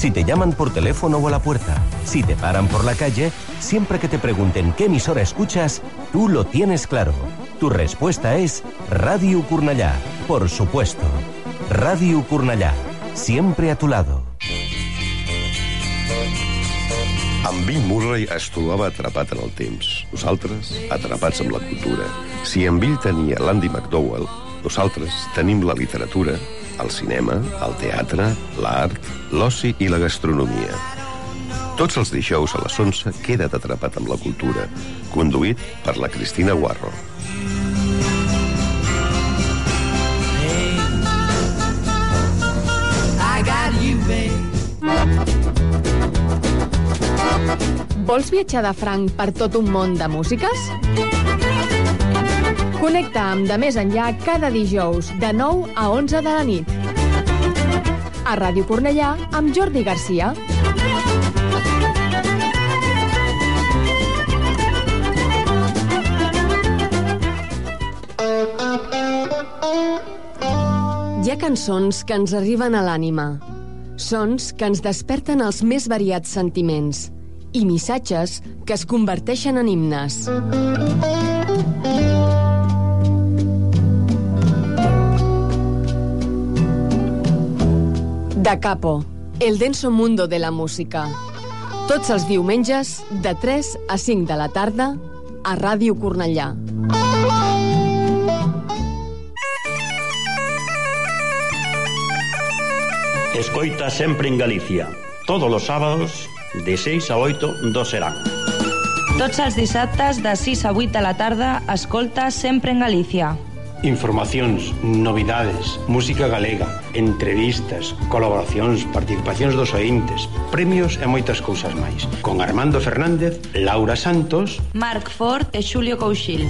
Si te llaman por teléfono o a la puerta, si te paran por la calle, siempre que te pregunten qué emisora escuchas, tú lo tienes claro. Tu respuesta es Radio Cornellà, por supuesto. Radio Cornellà, siempre a tu lado.
En Murray es trobava atrapat en el temps. Nosaltres, atrapats la cultura. Si en Bill tenia l'Andy McDowell, Nosaltres tenim la literatura, el cinema, el teatre, l'art, l'oci i la gastronomia. Tots els dijous a les 11 queda't atrapat amb la cultura, conduït per la Cristina Guarro.
I got you, babe.
Vols viatjar de franc per tot un món de músiques? Connecta amb De Més Enllà cada dijous de 9 a 11 de la nit. A Ràdio Cornellà amb Jordi Garcia. Hi ha cançons que ens arriben a l'ànima. Sons que ens desperten els més variats sentiments i missatges que es converteixen en himnes. Da Capo, el denso mundo de la música. Tots els diumenges, de 3 a 5 de la tarda, a Ràdio Cornellà.
Escoita sempre en Galicia. Todos los sábados, de 6 a 8, do serán.
Tots els dissabtes de 6 a 8 de la tarda, escolta sempre en Galícia.
Informacións, novidades, música galega, entrevistas, colaboracións, participacións dos ointes, premios e moitas cousas máis. Con Armando Fernández, Laura Santos,
Marc Ford e Xulio Couchil.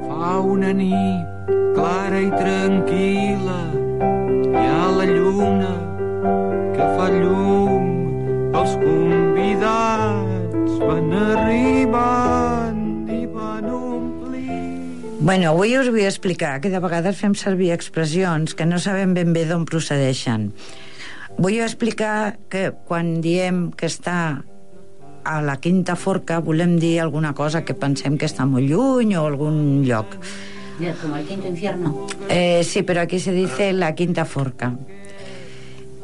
Fa una nit clara i tranquil·la hi ha la lluna que fa llum els convidats van arribant i van omplir
Bueno, avui us vull explicar que de vegades fem servir expressions que no sabem ben bé d'on procedeixen. Vull explicar que quan diem que està a la quinta forca volem dir alguna cosa que pensem que està molt lluny o algun lloc.
Como el quinto infierno.
Eh, sí, però aquí se dice la quinta forca.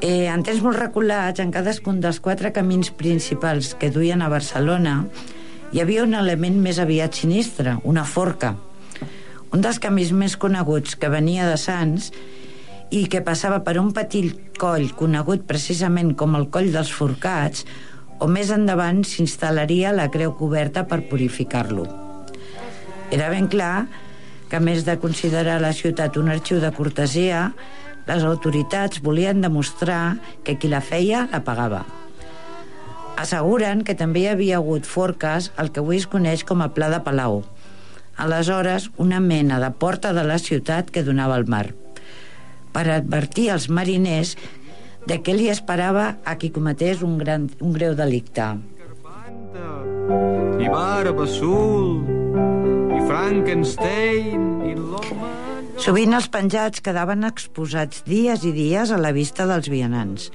Eh, en temps molt reculats, en cadascun dels quatre camins principals que duien a Barcelona, hi havia un element més aviat sinistre, una forca. Un dels camins més coneguts que venia de Sants i que passava per un petit coll conegut precisament com el coll dels Forcats, o més endavant s'instal·laria la creu coberta per purificar-lo. Era ben clar que, a més de considerar la ciutat un arxiu de cortesia, les autoritats volien demostrar que qui la feia la pagava. Asseguren que també hi havia hagut forques al que avui es coneix com a Pla de Palau. Aleshores, una mena de porta de la ciutat que donava al mar per advertir als mariners de què li esperava a qui cometés un, gran, un greu delicte.
i Barba i Frankenstein i l'home
Sovint els penjats quedaven exposats dies i dies a la vista dels vianants.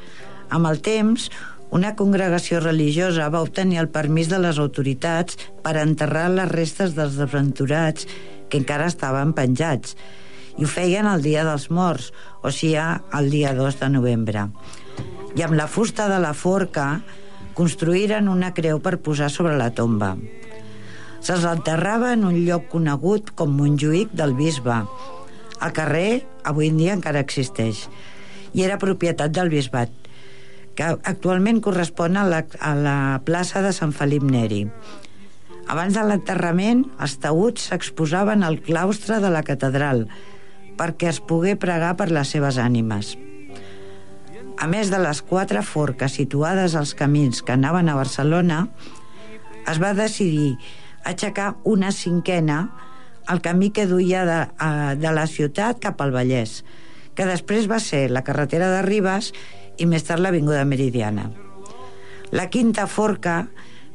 Amb el temps, una congregació religiosa va obtenir el permís de les autoritats per enterrar les restes dels desventurats que encara estaven penjats i ho feien el dia dels morts, o sigui, el dia 2 de novembre. I amb la fusta de la forca construïren una creu per posar sobre la tomba. Se'ls enterrava en un lloc conegut com Montjuïc del Bisbe. El carrer avui en dia encara existeix i era propietat del bisbat, que actualment correspon a la, a la plaça de Sant Felip Neri. Abans de l'enterrament, els taüts s'exposaven al claustre de la catedral perquè es pogué pregar per les seves ànimes. A més de les quatre forques situades als camins que anaven a Barcelona, es va decidir aixecar una cinquena al camí que duia de, a, de la ciutat cap al Vallès, que després va ser la carretera de Ribes i més tard l'Avinguda Meridiana. La quinta forca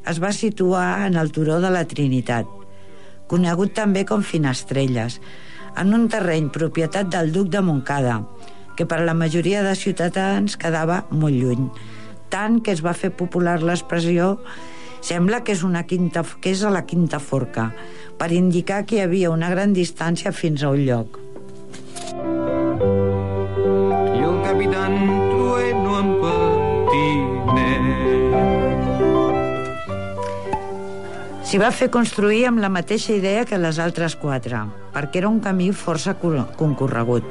es va situar en el turó de la Trinitat, conegut també com Finestrelles, en un terreny propietat del duc de Montcada, que per a la majoria de ciutadans quedava molt lluny, tant que es va fer popular l'expressió Sembla que és, una quinta, que és a la quinta forca, per indicar que hi havia una gran distància fins a un lloc.
I el capitán Trueno en patinet.
S'hi va fer construir amb la mateixa idea que les altres quatre, perquè era un camí força concorregut.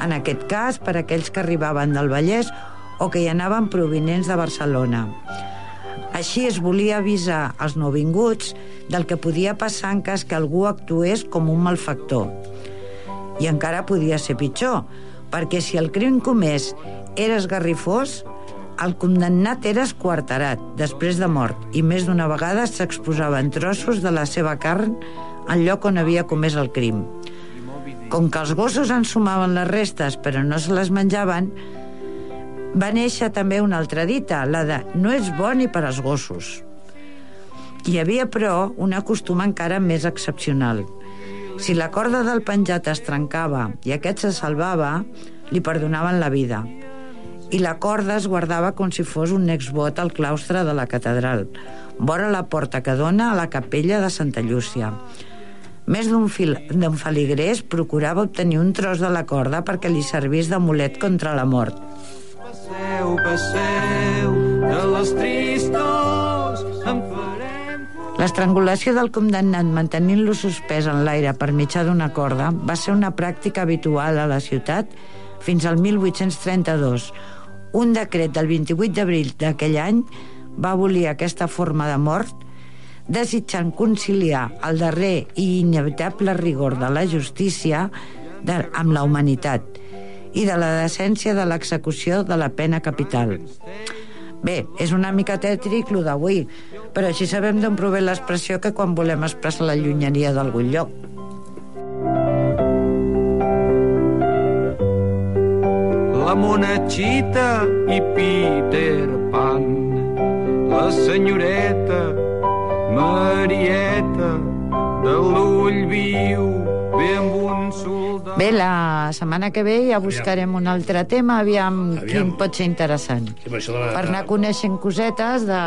En aquest cas, per aquells que arribaven del Vallès o que hi anaven provinents de Barcelona així es volia avisar als nouvinguts del que podia passar en cas que algú actués com un malfactor. I encara podia ser pitjor, perquè si el crim comès era esgarrifós, el condemnat era esquarterat després de mort i més d'una vegada s'exposaven trossos de la seva carn al lloc on havia comès el crim. Com que els gossos ensumaven les restes però no se les menjaven, va néixer també una altra dita, la de no és bo ni per als gossos. Hi havia, però, una costum encara més excepcional. Si la corda del penjat es trencava i aquest se salvava, li perdonaven la vida. I la corda es guardava com si fos un exvot al claustre de la catedral, vora la porta que dona a la capella de Santa Llúcia. Més d'un fil- d'un feligrés procurava obtenir un tros de la corda perquè li servís d'amulet contra la mort.
Passeu, passeu, de les tristors en farem...
L'estrangulació del condemnat mantenint-lo suspès en l'aire per mitjà d'una corda va ser una pràctica habitual a la ciutat fins al 1832. Un decret del 28 d'abril d'aquell any va abolir aquesta forma de mort desitjant conciliar el darrer i inevitable rigor de la justícia de, amb la humanitat i de la decència de l'execució de la pena capital. Bé, és una mica tètric lo d'avui, però així sabem d'on prové l'expressió que quan volem expressar la llunyania d'algun lloc.
La monachita i Peter Pan, la senyoreta Marieta de l'ull viu, ve amb un soldat...
Bé, la setmana que ve ja buscarem un altre tema, aviam,
Aviam.
quin pot ser interessant.
Sí, de la-
Per anar coneixent cosetes de,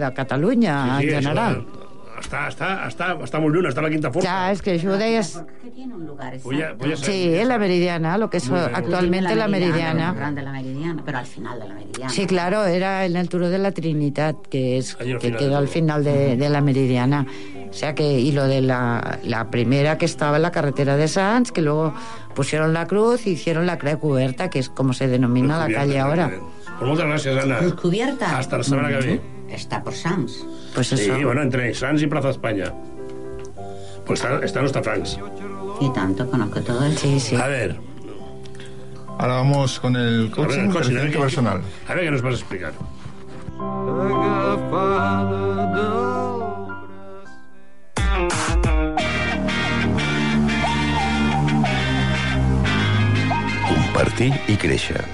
de Catalunya,
Sí, sí,
en general.
Està, està, està, està molt lluny, està a la quinta força.
Ya, es que yo de ellas...
Voy a- voy a saber-
Sí, la Meridiana, lo que es actualmente la Meridiana.
de la Meridiana, pero al final de la Meridiana.
Sí, claro, era en el Turo de la Trinidad, que es que quedó al final de, de la Meridiana. O sea que, y lo de la, la primera que estaba en la carretera de Sanz, que luego pusieron la cruz y hicieron la creu cubierta, que es como se denomina la calle ahora.
Pues muchas gracias, Ana.
Cruz cubierta.
Hasta la semana que viene.
Está por Sams.
Pues
Sí,
eso.
bueno, entre Sans y Plaza España. Pues está, está nuestra Franks.
Y tanto, conozco todo el...
Sí, sí.
A ver,
Ahora vamos con el
a ver, el coaching,
crecimiento
qué-
personal.
A ver qué nos vas a explicar.
Compartir i créixer.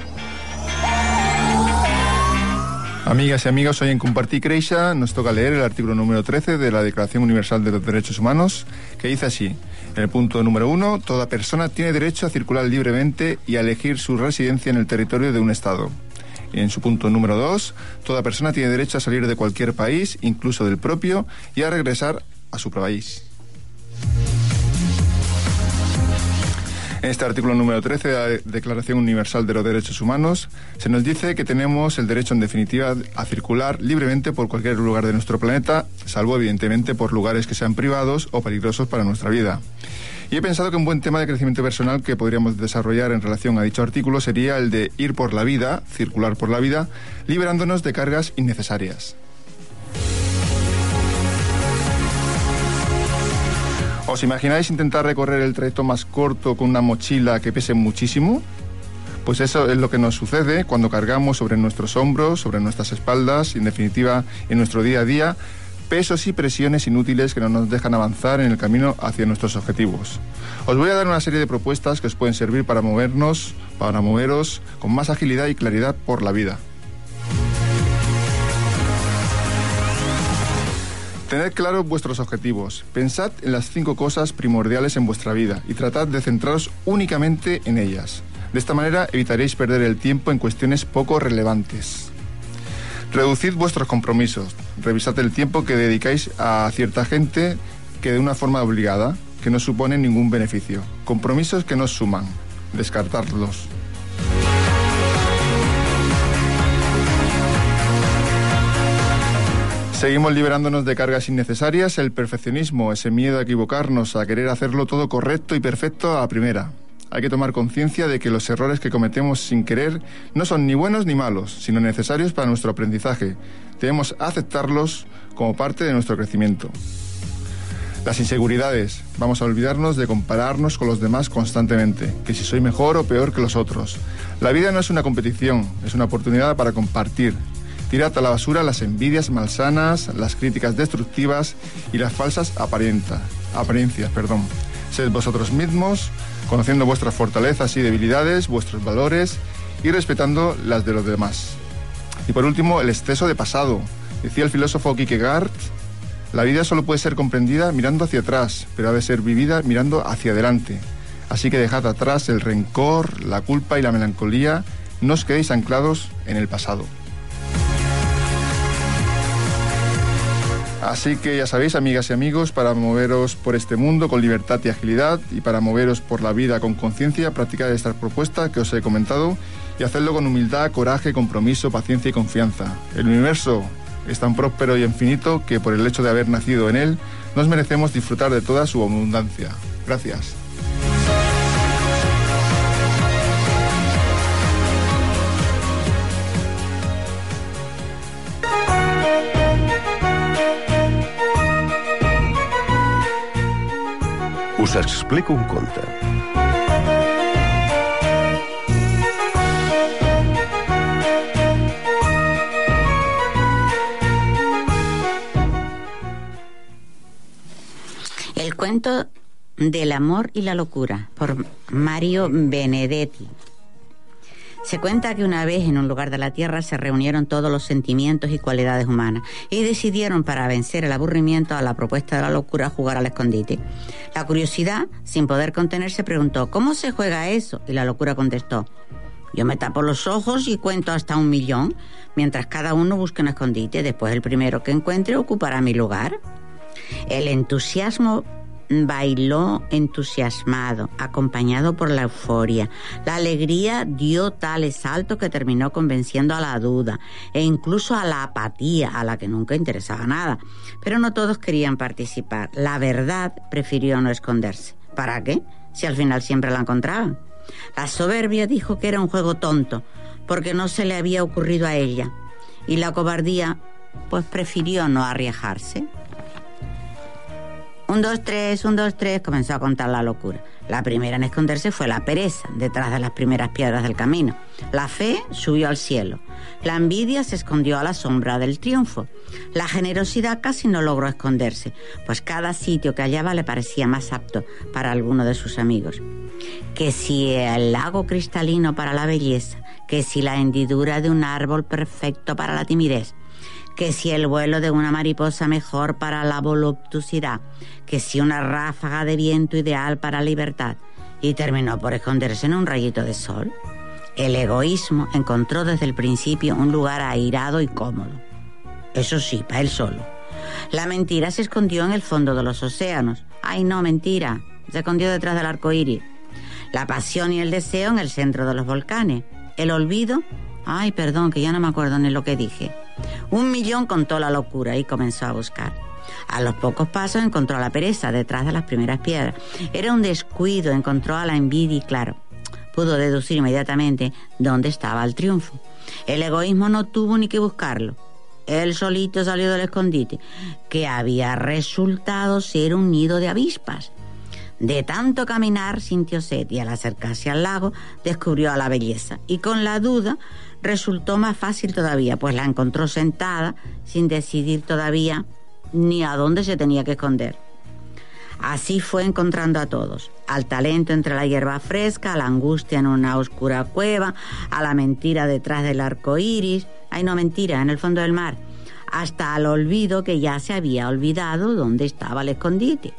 Amigas y amigos, hoy en Compartir Creisha nos toca leer el artículo número 13 de la Declaración Universal de los Derechos Humanos, que dice así. En el punto número uno, toda persona tiene derecho a circular libremente y a elegir su residencia en el territorio de un Estado. En su punto número dos, toda persona tiene derecho a salir de cualquier país, incluso del propio, y a regresar a su país. En este artículo número 13 de la Declaración Universal de los Derechos Humanos se nos dice que tenemos el derecho, en definitiva, a circular libremente por cualquier lugar de nuestro planeta, salvo evidentemente por lugares que sean privados o peligrosos para nuestra vida. Y he pensado que un buen tema de crecimiento personal que podríamos desarrollar en relación a dicho artículo sería el de ir por la vida, circular por la vida, liberándonos de cargas innecesarias. ¿Os imagináis intentar recorrer el trayecto más corto con una mochila que pese muchísimo? Pues eso es lo que nos sucede cuando cargamos sobre nuestros hombros, sobre nuestras espaldas, y en definitiva en nuestro día a día, pesos y presiones inútiles que no nos dejan avanzar en el camino hacia nuestros objetivos. Os voy a dar una serie de propuestas que os pueden servir para movernos, para moveros con más agilidad y claridad por la vida. Tened claros vuestros objetivos. Pensad en las cinco cosas primordiales en vuestra vida y tratad de centraros únicamente en ellas. De esta manera evitaréis perder el tiempo en cuestiones poco relevantes. Reducid vuestros compromisos. Revisad el tiempo que dedicáis a cierta gente que de una forma obligada, que no supone ningún beneficio. Compromisos que no suman. Descartadlos. Seguimos liberándonos de cargas innecesarias, el perfeccionismo, ese miedo a equivocarnos, a querer hacerlo todo correcto y perfecto a la primera. Hay que tomar conciencia de que los errores que cometemos sin querer no son ni buenos ni malos, sino necesarios para nuestro aprendizaje. Debemos aceptarlos como parte de nuestro crecimiento. Las inseguridades. Vamos a olvidarnos de compararnos con los demás constantemente, que si soy mejor o peor que los otros. La vida no es una competición, es una oportunidad para compartir. Tirad a la basura las envidias malsanas, las críticas destructivas y las falsas apariencias. Perdón. Sed vosotros mismos, conociendo vuestras fortalezas y debilidades, vuestros valores y respetando las de los demás. Y por último, el exceso de pasado. Decía el filósofo Kierkegaard, la vida solo puede ser comprendida mirando hacia atrás, pero ha de ser vivida mirando hacia adelante. Así que dejad atrás el rencor, la culpa y la melancolía, no os quedéis anclados en el pasado. Así que ya sabéis, amigas y amigos, para moveros por este mundo con libertad y agilidad y para moveros por la vida con conciencia, practicad esta propuesta que os he comentado y hacedlo con humildad, coraje, compromiso, paciencia y confianza. El universo es tan próspero y infinito que por el hecho de haber nacido en él, nos merecemos disfrutar de toda su abundancia. Gracias.
Us explico un conte.
El cuento del amor y la locura por Mario Benedetti. Se cuenta que una vez en un lugar de la tierra se reunieron todos los sentimientos y cualidades humanas y decidieron para vencer el aburrimiento a la propuesta de la locura jugar al escondite. La curiosidad, sin poder contenerse, preguntó ¿Cómo se juega eso? Y la locura contestó yo me tapo los ojos y cuento hasta un millón, mientras cada uno busca un escondite. Después el primero que encuentre ocupará mi lugar. El entusiasmo bailó entusiasmado, acompañado por la euforia. La alegría dio tales saltos que terminó convenciendo a la duda e incluso a la apatía, a la que nunca interesaba nada. Pero no todos querían participar. La verdad prefirió no esconderse. ¿Para qué? Si al final siempre la encontraban. La soberbia dijo que era un juego tonto, porque no se le había ocurrido a ella. Y la cobardía, pues prefirió no arriesgarse. Un, dos, tres, un, dos, tres, comenzó a contar la locura. La primera en esconderse fue la pereza, detrás de las primeras piedras del camino. La fe subió al cielo. La envidia se escondió a la sombra del triunfo. La generosidad casi no logró esconderse, pues cada sitio que hallaba le parecía más apto para alguno de sus amigos. Que si el lago cristalino para la belleza, que si la hendidura de un árbol perfecto para la timidez, que si el vuelo de una mariposa mejor para la voluptuosidad, que si una ráfaga de viento ideal para libertad, y terminó por esconderse en un rayito de sol. El egoísmo encontró desde el principio un lugar airado y cómodo. Eso sí, para él solo. La mentira se escondió en el fondo de los océanos. Ay, no, mentira. Se escondió detrás del arco iris. La pasión y el deseo en el centro de los volcanes. El olvido. Ay, perdón, que ya no me acuerdo ni lo que dije. Un millón contó la locura y comenzó a buscar. A los pocos pasos encontró a la pereza detrás de las primeras piedras. Era un descuido, encontró a la envidia y claro, pudo deducir inmediatamente dónde estaba el triunfo. El egoísmo no tuvo ni que buscarlo. Él solito salió del escondite, que había resultado ser un nido de avispas. De tanto caminar sintió sed y al acercarse al lago descubrió a la belleza y con la duda resultó más fácil todavía, pues la encontró sentada sin decidir todavía ni a dónde se tenía que esconder. Así fue encontrando a todos, al talento entre la hierba fresca, a la angustia en una oscura cueva, a la mentira detrás del arco iris, ay no mentira, en el fondo del mar, hasta al olvido que ya se había olvidado dónde estaba el escondite.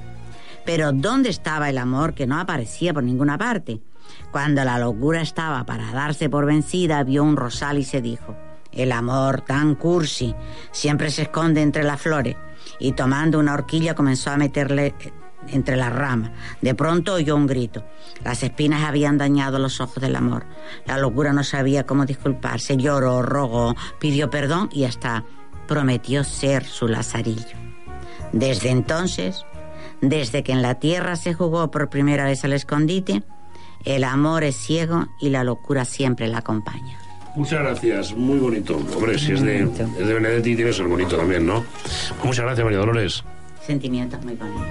Pero ¿dónde estaba el amor que no aparecía por ninguna parte? Cuando la locura estaba para darse por vencida, vio un rosal y se dijo, el amor tan cursi siempre se esconde entre las flores. Y tomando una horquilla comenzó a meterle entre las ramas. De pronto oyó un grito. Las espinas habían dañado los ojos del amor. La locura no sabía cómo disculparse. Lloró, rogó, pidió perdón y hasta prometió ser su lazarillo. Desde entonces, desde que en la tierra se jugó por primera vez al escondite, el amor es ciego y la locura siempre la acompaña.
Muchas gracias, muy bonito. Hombre, si es de, es de Benedetti, tiene que ser bonito también, ¿no? Muchas gracias, María Dolores.
Sentimientos muy bonitos.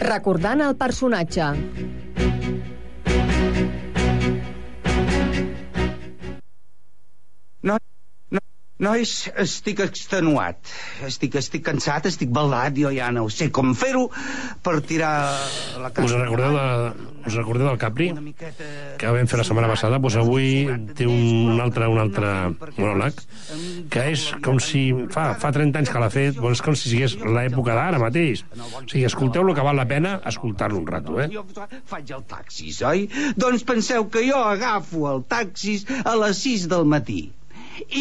Recordant el personatge.
No, no, nois, estic extenuat. Estic, estic cansat, estic baldat, jo ja no sé com fer-ho per tirar la
Us recordeu, de, us recordeu del Capri? Que vam fer la setmana passada? Doncs avui té un altre, un altre monòleg que és com si... Fa, fa 30 anys que l'ha fet, doncs és com si sigués l'època d'ara mateix. O sigui, escolteu lo que val la pena escoltar-lo un rato, eh?
Jo faig el taxis, oi? Doncs penseu que jo agafo el taxis a les 6 del matí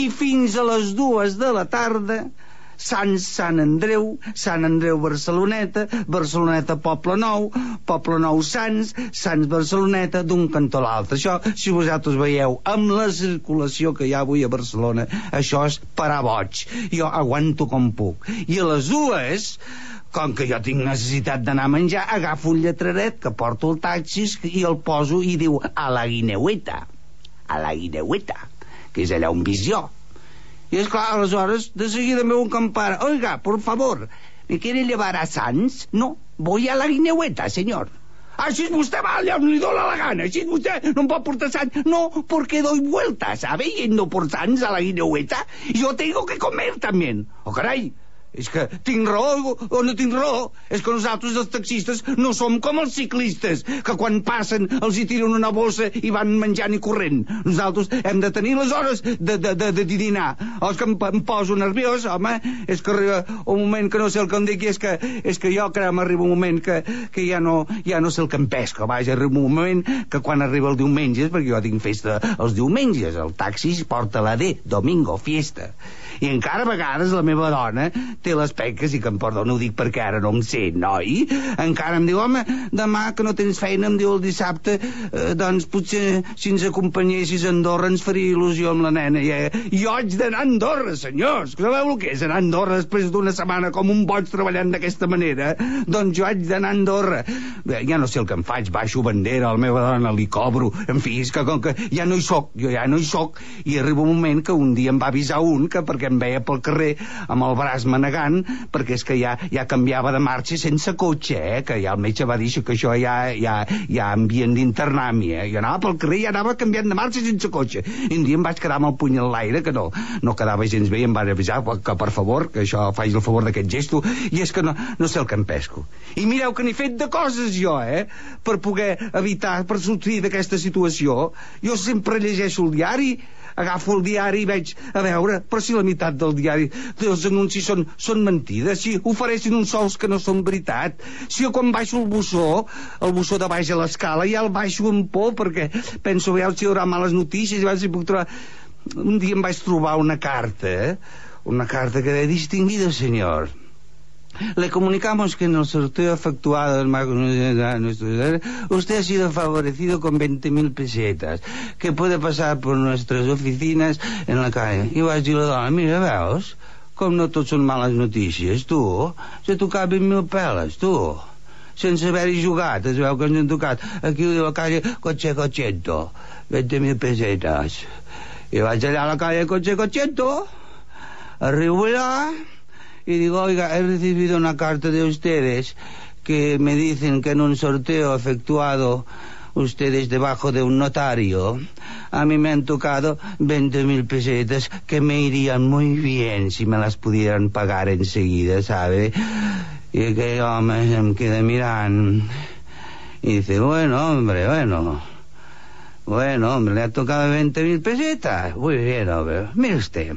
i fins a les dues de la tarda Sants Sant Andreu, Sant Andreu Barceloneta, Barceloneta Poble Nou, Poble Nou Sants, Sants Barceloneta, d'un cantó a l'altre. Això, si vosaltres veieu, amb la circulació que hi ha avui a Barcelona, això és parar boig. Jo aguanto com puc. I a les dues, com que jo tinc necessitat d'anar a menjar, agafo un lletraret que porto el taxi i el poso i diu a la guineueta. A la guineueta que és allà un visió. I és clar, aleshores, de seguida meu un campara. Oiga, por favor, ¿me quiere llevar a Sants? No, voy a la guineueta, señor. Així vostè va allà on li dóna la gana. Així vostè no pot portar Sants. No, porque doy vueltas, ¿sabe? Yendo por Sants a la guineueta. Yo tengo que comer también. Oh, caray, és que tinc raó o no tinc raó. És que nosaltres, els taxistes, no som com els ciclistes, que quan passen els hi tiren una bossa i van menjant i corrent. Nosaltres hem de tenir les hores de, de, de, de dinar. O és que em, em poso nerviós, home, és que arriba un moment que no sé el que em dic, i és que, és que jo, crec, arriba un moment que, que ja, no, ja no sé el que em pesca. Vaja, arriba un moment que quan arriba el diumenge, perquè jo tinc festa els diumenges, el taxi es porta la D, domingo, fiesta. I encara a vegades la meva dona té les peques i que em perdó, no ho dic perquè ara no em sé, noi? Encara em diu, home, demà que no tens feina, em diu el dissabte, eh, doncs potser si ens acompanyessis a Andorra ens faria il·lusió amb la nena. I, eh, jo haig d'anar a Andorra, senyors. Sabeu el que és anar a Andorra després d'una setmana com un boig treballant d'aquesta manera? Doncs jo haig d'anar a Andorra. Bé, ja no sé el que em faig, baixo bandera, la meva dona li cobro, en fi, és que com que ja no hi soc, jo ja no hi soc, i arriba un moment que un dia em va avisar un que perquè em veia pel carrer amb el braç manegant perquè és que ja, ja canviava de marxa sense cotxe, eh? que ja el metge va dir que això ja, ja, ja ambient d'internar-m'hi, eh? jo anava pel carrer i ja anava canviant de marxa sense cotxe i un dia em vaig quedar amb el puny en l'aire que no, no quedava gens bé i em van avisar que per favor, que això faci el favor d'aquest gesto i és que no, no sé el que em pesco i mireu que n'he fet de coses jo eh? per poder evitar, per sortir d'aquesta situació jo sempre llegeixo el diari agafo el diari i veig a veure, però si la meitat del diari dels anuncis són, són mentides, si ofereixen uns sols que no són veritat, si jo quan baixo el bussó, el bussó de baix a l'escala, ja el baixo amb por perquè penso, veure si hi haurà males notícies, veure si puc trobar... Un dia em vaig trobar una carta, eh? una carta que deia, distinguido senyor, Le comunicamos que en el sorteo efectuado del Mago usted ha sido favorecido con 20.000 pesetas, que puede pasar por nuestras oficinas en la calle. I vaig dir a la dona, mira, veus, com no tot són males notícies, tu, s'ha tocat 20.000 peles, tu, sense haver-hi jugat, es veu que ens han tocat. Aquí ho diu la calle Coche Cochento, 20.000 pesetas. I vaig allà a la calle Coche Cochento, arribo allà, y digo, oiga, he recibido una carta de ustedes que me dicen que en un sorteo efectuado ustedes debajo de un notario, a mí me han tocado 20 mil pesetas que me irían muy bien si me las pudieran pagar enseguida, ¿sabe? Y que se me queda mirando y dice, bueno, hombre, bueno. Bueno, hombre, le ha tocado 20 mil pesetas. Muy bien, hombre. Mire usted.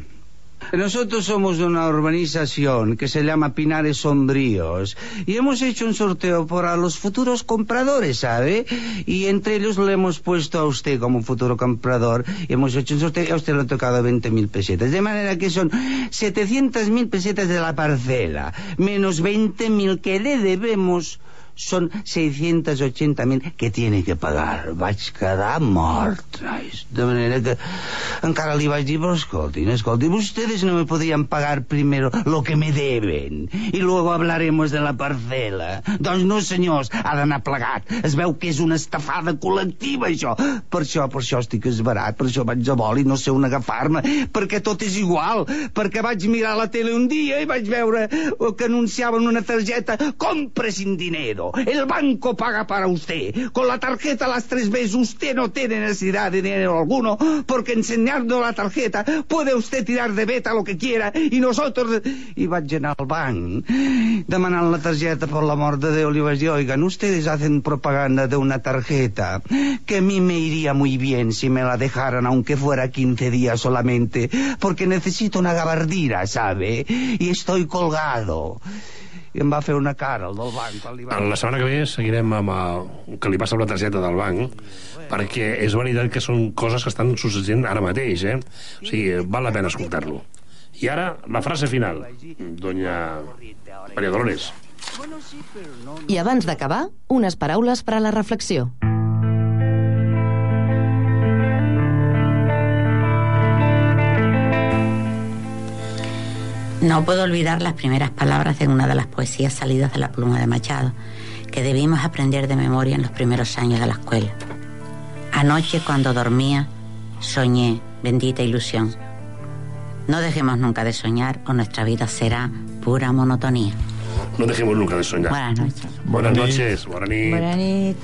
Nosotros somos de una urbanización que se llama Pinares Sombríos y hemos hecho un sorteo para los futuros compradores, ¿sabe? Y entre ellos le hemos puesto a usted como futuro comprador hemos hecho un sorteo y a usted le ha tocado 20.000 pesetas. De manera que son 700.000 pesetas de la parcela, menos 20.000 que le debemos son 680.000 que tiene que pagar. Vaig quedar mort. nois. De manera que encara li vaig dir, però escoltin, escoltin, ustedes no me podrían pagar primero lo que me deben y luego hablaremos de la parcela. Doncs no, senyors, ha d'anar plegat. Es veu que és una estafada col·lectiva, això. Per això, per això estic esbarat, per això vaig a vol i no sé on agafar-me, perquè tot és igual, perquè vaig mirar la tele un dia i vaig veure que anunciaven una targeta compre sin dinero, el banco paga para usted, con la tarjeta las tres veces usted no tiene necesidad de dinero alguno, porque enseñando la tarjeta puede usted tirar de beta lo que quiera y nosotros... I vaig al banc demanant la targeta por la mort de Déu, li vaig dir, oigan, ustedes hacen propaganda de una tarjeta que a mí me iría muy bien si me la dejaran, aunque fuera 15 días solamente, porque necesito una gabardina, ¿sabe? Y estoy colgado. I em va fer una cara, el del banc. Quan li va...
La setmana que ve seguirem amb el que li passa amb la targeta del banc, perquè és veritat que són coses que estan succeint ara mateix, eh? O sigui, val la pena escoltar-lo. I ara, la frase final, doña Maria Dolores.
I abans d'acabar, unes paraules per a la reflexió.
No puedo olvidar las primeras palabras de una de las poesías salidas de la pluma de Machado, que debimos aprender de memoria en los primeros años de la escuela. Anoche cuando dormía, soñé, bendita ilusión. No dejemos nunca de soñar o nuestra vida será pura monotonía.
No dejemos nunca de soñar.
Buenas noches.
Buenas noches. Buenas noches.
Bona nit.